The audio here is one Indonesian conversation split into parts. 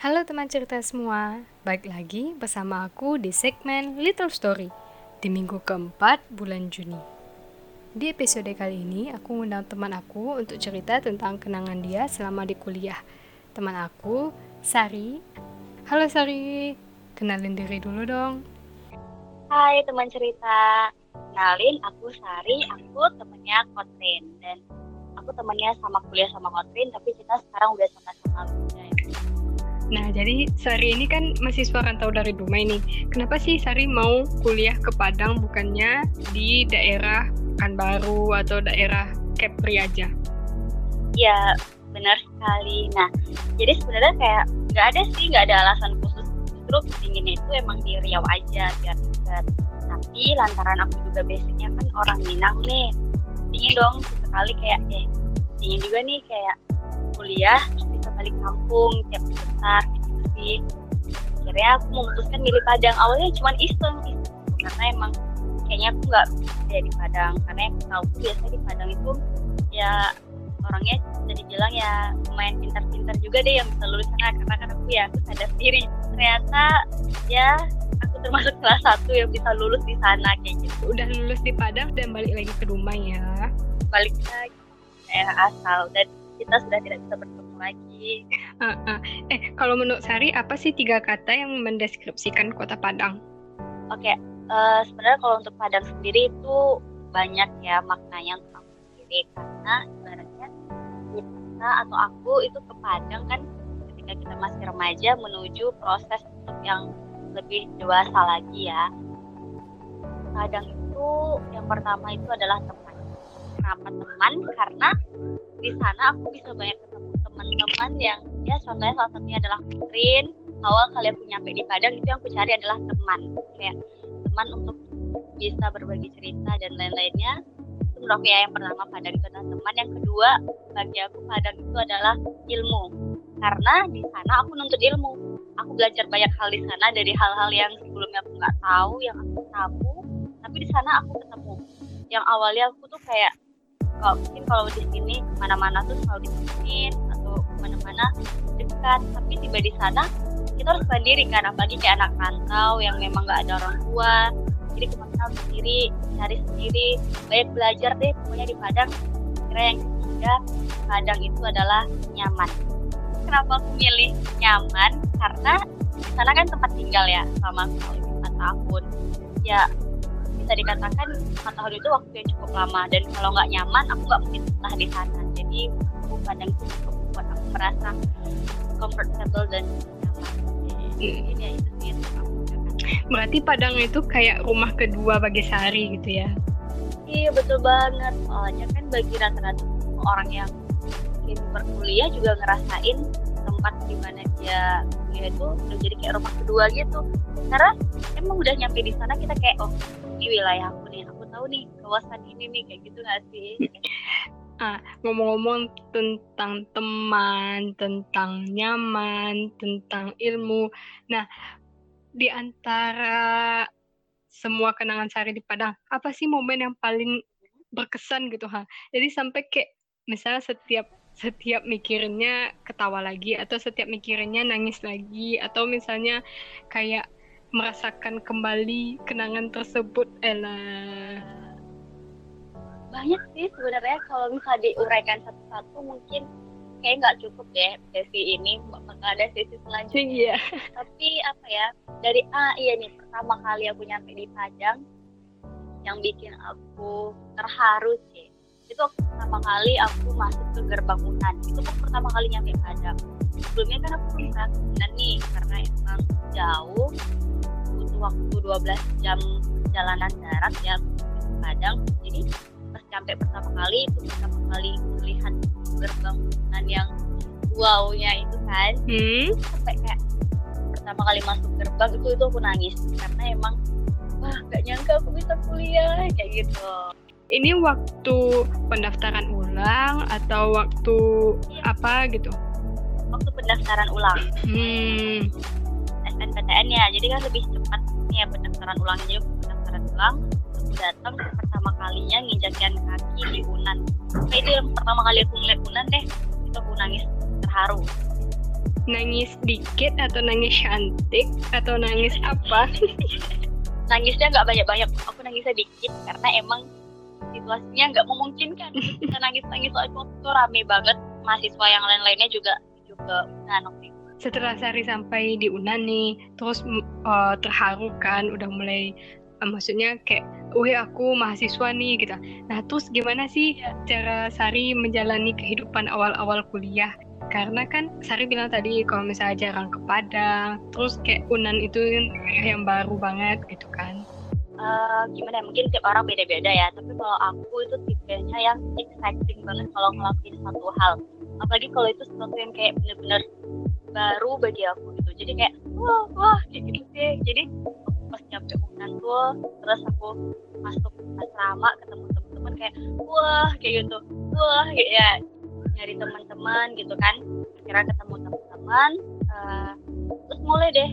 Halo teman cerita semua, balik lagi bersama aku di segmen Little Story di minggu keempat bulan Juni. Di episode kali ini, aku mengundang teman aku untuk cerita tentang kenangan dia selama di kuliah. Teman aku, Sari. Halo Sari, kenalin diri dulu dong. Hai teman cerita, kenalin aku Sari, aku temennya Kotrin dan aku temennya sama kuliah sama Kotrin tapi kita sekarang udah sama-sama lulus. Nah, jadi Sari ini kan mahasiswa rantau dari Dumai nih. Kenapa sih Sari mau kuliah ke Padang bukannya di daerah Pekanbaru atau daerah Kepri aja? Ya, benar sekali. Nah, jadi sebenarnya kayak nggak ada sih, nggak ada alasan khusus. Justru pinginnya itu emang di Riau aja biar dekat. Tapi lantaran aku juga basicnya kan orang Minang nih, ingin dong sekali kayak eh ingin juga nih kayak kuliah balik kampung tiap bentar gitu sih. Akhirnya aku memutuskan milih Padang. Awalnya cuma iseng iseng karena emang kayaknya aku nggak bisa di Padang. Karena yang tahu biasanya di Padang itu ya orangnya bisa dibilang ya lumayan pintar-pintar juga deh yang bisa lulus sana. Karena kan aku ya aku sadar diri ternyata ya aku termasuk salah satu yang bisa lulus di sana kayak gitu. Udah lulus di Padang dan balik lagi ke rumah ya? Balik lagi eh, asal dan kita sudah tidak bisa bertemu lagi. Uh, uh. Eh, kalau menurut Sari, apa sih tiga kata yang mendeskripsikan kota Padang? Oke, okay. uh, sebenarnya kalau untuk Padang sendiri itu banyak ya maknanya untuk aku sendiri karena sebenarnya kita atau aku itu ke Padang kan ketika kita masih remaja menuju proses untuk yang lebih dewasa lagi ya. Padang itu yang pertama itu adalah teman. Kenapa teman? Karena di sana aku bisa banyak ketemu teman-teman yang ya contohnya salah satunya adalah Kutrin awal kali aku nyampe di Padang itu yang aku cari adalah teman. Kayak teman untuk bisa berbagi cerita dan lain-lainnya. Itu menurut ya yang pertama Padang itu adalah teman. Yang kedua bagi aku Padang itu adalah ilmu. Karena di sana aku nuntut ilmu. Aku belajar banyak hal di sana dari hal-hal yang sebelumnya aku nggak tahu yang aku tahu. Tapi di sana aku ketemu. Yang awalnya aku tuh kayak kalau mungkin kalau di sini ke mana-mana tuh selalu ditemenin ke mana-mana dekat. Tapi tiba di sana kita harus sendiri kan apalagi kayak anak rantau yang memang nggak ada orang tua. Jadi ke mana sendiri cari sendiri. Banyak belajar deh pokoknya di Padang. Kira yang ketiga Padang itu adalah nyaman. Kenapa aku milih nyaman? Karena di sana kan tempat tinggal ya selama empat tahun. Ya bisa dikatakan empat tahun itu waktu yang cukup lama. Dan kalau nggak nyaman aku nggak mungkin setelah di sana. Jadi aku kadang itu cukup buat aku merasa comfortable dan nyaman jadi ya itu sih. Berarti Padang itu kayak rumah kedua bagi Sari gitu ya? Iya betul banget. Soalnya kan bagi rata-rata orang yang mungkin berkuliah juga ngerasain tempat di mana dia kuliah itu udah jadi kayak rumah kedua gitu. Karena emang udah nyampe di sana kita kayak oh ini wilayah aku nih aku tahu nih kawasan ini nih kayak gitu gak sih ah ngomong-ngomong tentang teman tentang nyaman tentang ilmu. Nah di antara semua kenangan Sari di Padang apa sih momen yang paling berkesan gitu ha? Jadi sampai kayak misalnya setiap setiap mikirnya ketawa lagi atau setiap mikirnya nangis lagi atau misalnya kayak merasakan kembali kenangan tersebut Ella banyak sih sebenarnya. Kalau misalnya diuraikan satu-satu mungkin kayak nggak cukup deh sesi ini. Bakal ada sesi selanjutnya. Iya. tapi apa ya dari ah iya nih pertama kali aku nyampe di Padang yang bikin aku terharu sih. Itu pertama kali aku masuk ke gerbang Unan itu kan pertama kali nyampe Padang. Sebelumnya kan aku belum pernah nih karena emang jauh. Waktu 12 jam perjalanan darat ya Padang. Jadi sampai pertama kali itu pertama kali melihat gerbang yang wownya itu kan hmm? sampai kayak pertama kali masuk gerbang itu itu aku nangis karena emang wah gak nyangka aku bisa kuliah kayak gitu ini waktu pendaftaran ulang atau waktu iya. apa gitu waktu pendaftaran ulang hmm. SNPTN ya jadi kan lebih cepat ya pendaftaran ulangnya jadi pendaftaran ulang datang pertama kalinya nginjakin kaki di Unan. Nah, itu yang pertama kali aku ngeliat Unan deh. Itu aku nangis terharu. Nangis dikit atau nangis cantik? Atau nangis apa? Nangisnya nggak banyak-banyak. Aku nangisnya dikit karena emang situasinya nggak memungkinkan. Kita nangis-nangis soal itu rame banget. Mahasiswa yang lain-lainnya juga juga nah setelah Sari sampai di Unan nih terus uh, terharu kan? Udah mulai maksudnya kayak wih aku mahasiswa nih gitu. Nah terus gimana sih cara Sari menjalani kehidupan awal-awal kuliah? Karena kan Sari bilang tadi kalau misalnya jarang ke Padang terus kayak Unan itu yang baru banget gitu kan. Uh, gimana ya mungkin tiap orang beda-beda ya tapi kalau aku itu tipenya yang exciting banget kalau ngelakuin satu hal. Apalagi kalau itu sesuatu yang kayak bener-bener baru bagi aku gitu. Jadi kayak wah wah kayak gitu sih. Jadi nyampe Unan tuh terus aku masuk asrama ketemu teman-teman kayak wah kayak gitu. Wah kayak ya nyari teman-teman gitu kan. Kira ketemu teman-teman uh, terus mulai deh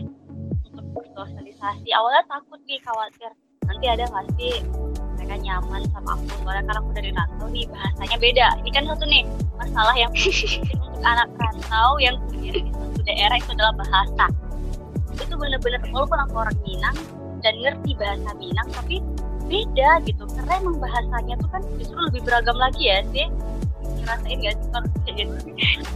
untuk bersosialisasi. Awalnya takut nih khawatir nanti ada nggak sih mereka nyaman sama aku? Soalnya karena aku dari rantau nih bahasanya beda. Ini kan satu nih masalah yang untuk anak rantau yang kuliah di suatu daerah itu adalah bahasa. Itu bener-bener walaupun aku orang Minang dan ngerti bahasa Minang tapi beda gitu. Karena emang bahasanya tuh kan justru lebih beragam lagi ya sih. Ngerasain gak sih gitu?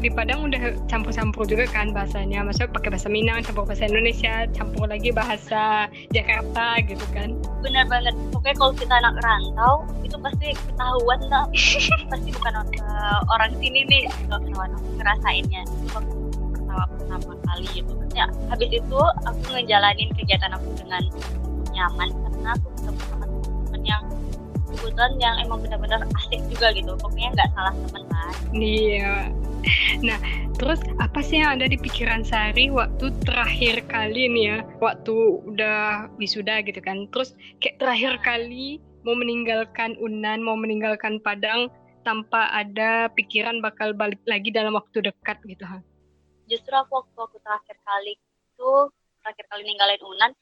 Di Padang udah campur-campur juga kan bahasanya. Maksudnya pakai bahasa Minang campur bahasa Indonesia campur lagi bahasa Jakarta gitu kan. Benar banget. Pokoknya kalau kita anak rantau itu pasti ketahuan lah. Pasti bukan uh, orang sini nih kalau ngerasainnya pertama pertama kali gitu ya habis itu aku ngejalanin kegiatan aku dengan nyaman karena aku ketemu sama teman yang kebetulan yang emang benar-benar asik juga gitu. Pokoknya nggak salah teman kan? Iya. Nah terus apa sih yang ada di pikiran Sari waktu terakhir kali nih ya? Waktu udah wisuda gitu kan. Terus kayak terakhir kali mau meninggalkan Unan mau meninggalkan Padang tanpa ada pikiran bakal balik lagi dalam waktu dekat gitu ha justru aku waktu aku terakhir kali itu terakhir kali ninggalin Unan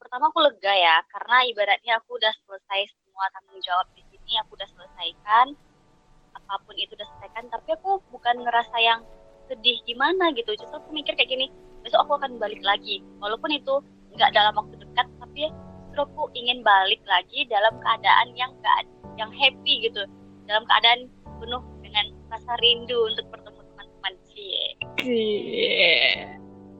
pertama aku lega ya karena ibaratnya aku udah selesai semua tanggung jawab di sini aku udah selesaikan apa pun itu udah selesaikan tapi aku bukan ngerasa yang sedih gimana gitu. Justru aku mikir kayak gini besok aku akan balik lagi. Walaupun itu nggak dalam waktu dekat tapi justru aku ingin balik lagi dalam keadaan yang gak yang happy gitu. Dalam keadaan penuh dengan rasa rindu untuk teman-teman sih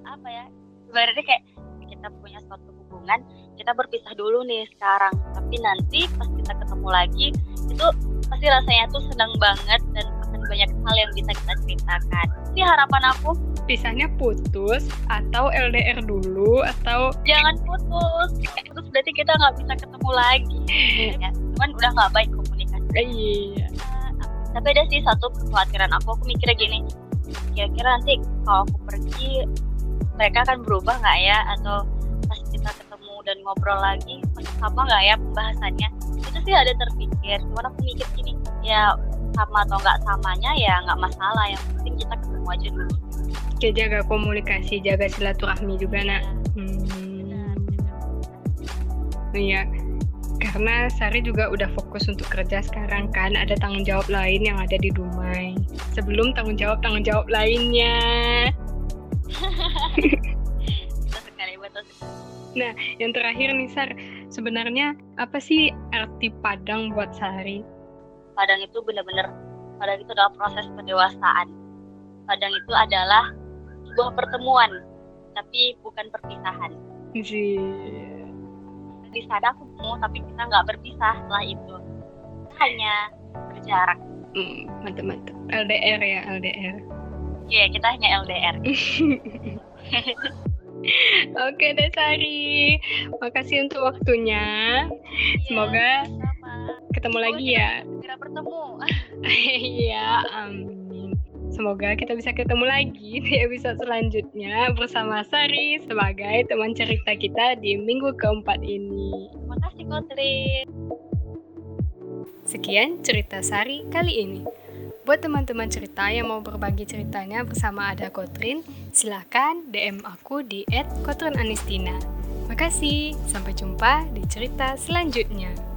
apa ya? Sebenarnya kayak kita punya suatu hubungan kita berpisah dulu nih sekarang. Tapi nanti pas kita ketemu lagi itu pasti rasanya tuh senang banget dan akan banyak hal yang bisa kita ceritakan. Ini harapan aku. Pisahnya putus atau LDR dulu atau jangan putus. Putus berarti kita nggak bisa ketemu lagi. Ya cuman udah nggak baik komunikasi. Iya. Uh, tapi ada sih satu kekhawatiran aku. Aku mikirnya gini kira-kira nanti kalau aku pergi mereka akan berubah nggak ya? Atau kita ketemu dan ngobrol lagi masih sama nggak ya pembahasannya? Itu sih ada terpikir cuman aku mikir gini ya sama atau nggak samanya ya nggak masalah yang penting kita ketemu aja dulu. Oke, jaga komunikasi jaga silaturahmi juga nak. Hmm. iya karena Sari juga udah fokus untuk kerja sekarang kan ada tanggung jawab lain yang ada di Dumai sebelum tanggung jawab tanggung jawab lainnya Nah, yang terakhir nih Sar, sebenarnya apa sih arti Padang buat Sari? Padang itu benar-benar Padang itu adalah proses pendewasaan. Padang itu adalah sebuah pertemuan, tapi bukan perpisahan. Iya. Di sana aku mau, tapi kita nggak berpisah setelah itu. Hanya berjarak. Hmm, mantap mantap. LDR ya LDR. Iya, yeah, kita hanya LDR. Oke deh Sari, makasih untuk waktunya. Iya, Semoga sama. ketemu oh, lagi ya. Segera bertemu. Iya, amin. Semoga kita bisa ketemu lagi di episode selanjutnya bersama Sari sebagai teman cerita kita di minggu keempat ini. Terima kasih Kotrin. Sekian cerita Sari kali ini. Buat teman-teman cerita yang mau berbagi ceritanya bersama Ada Kotrin, silakan DM aku di @kotrinanistina. Makasih, sampai jumpa di cerita selanjutnya.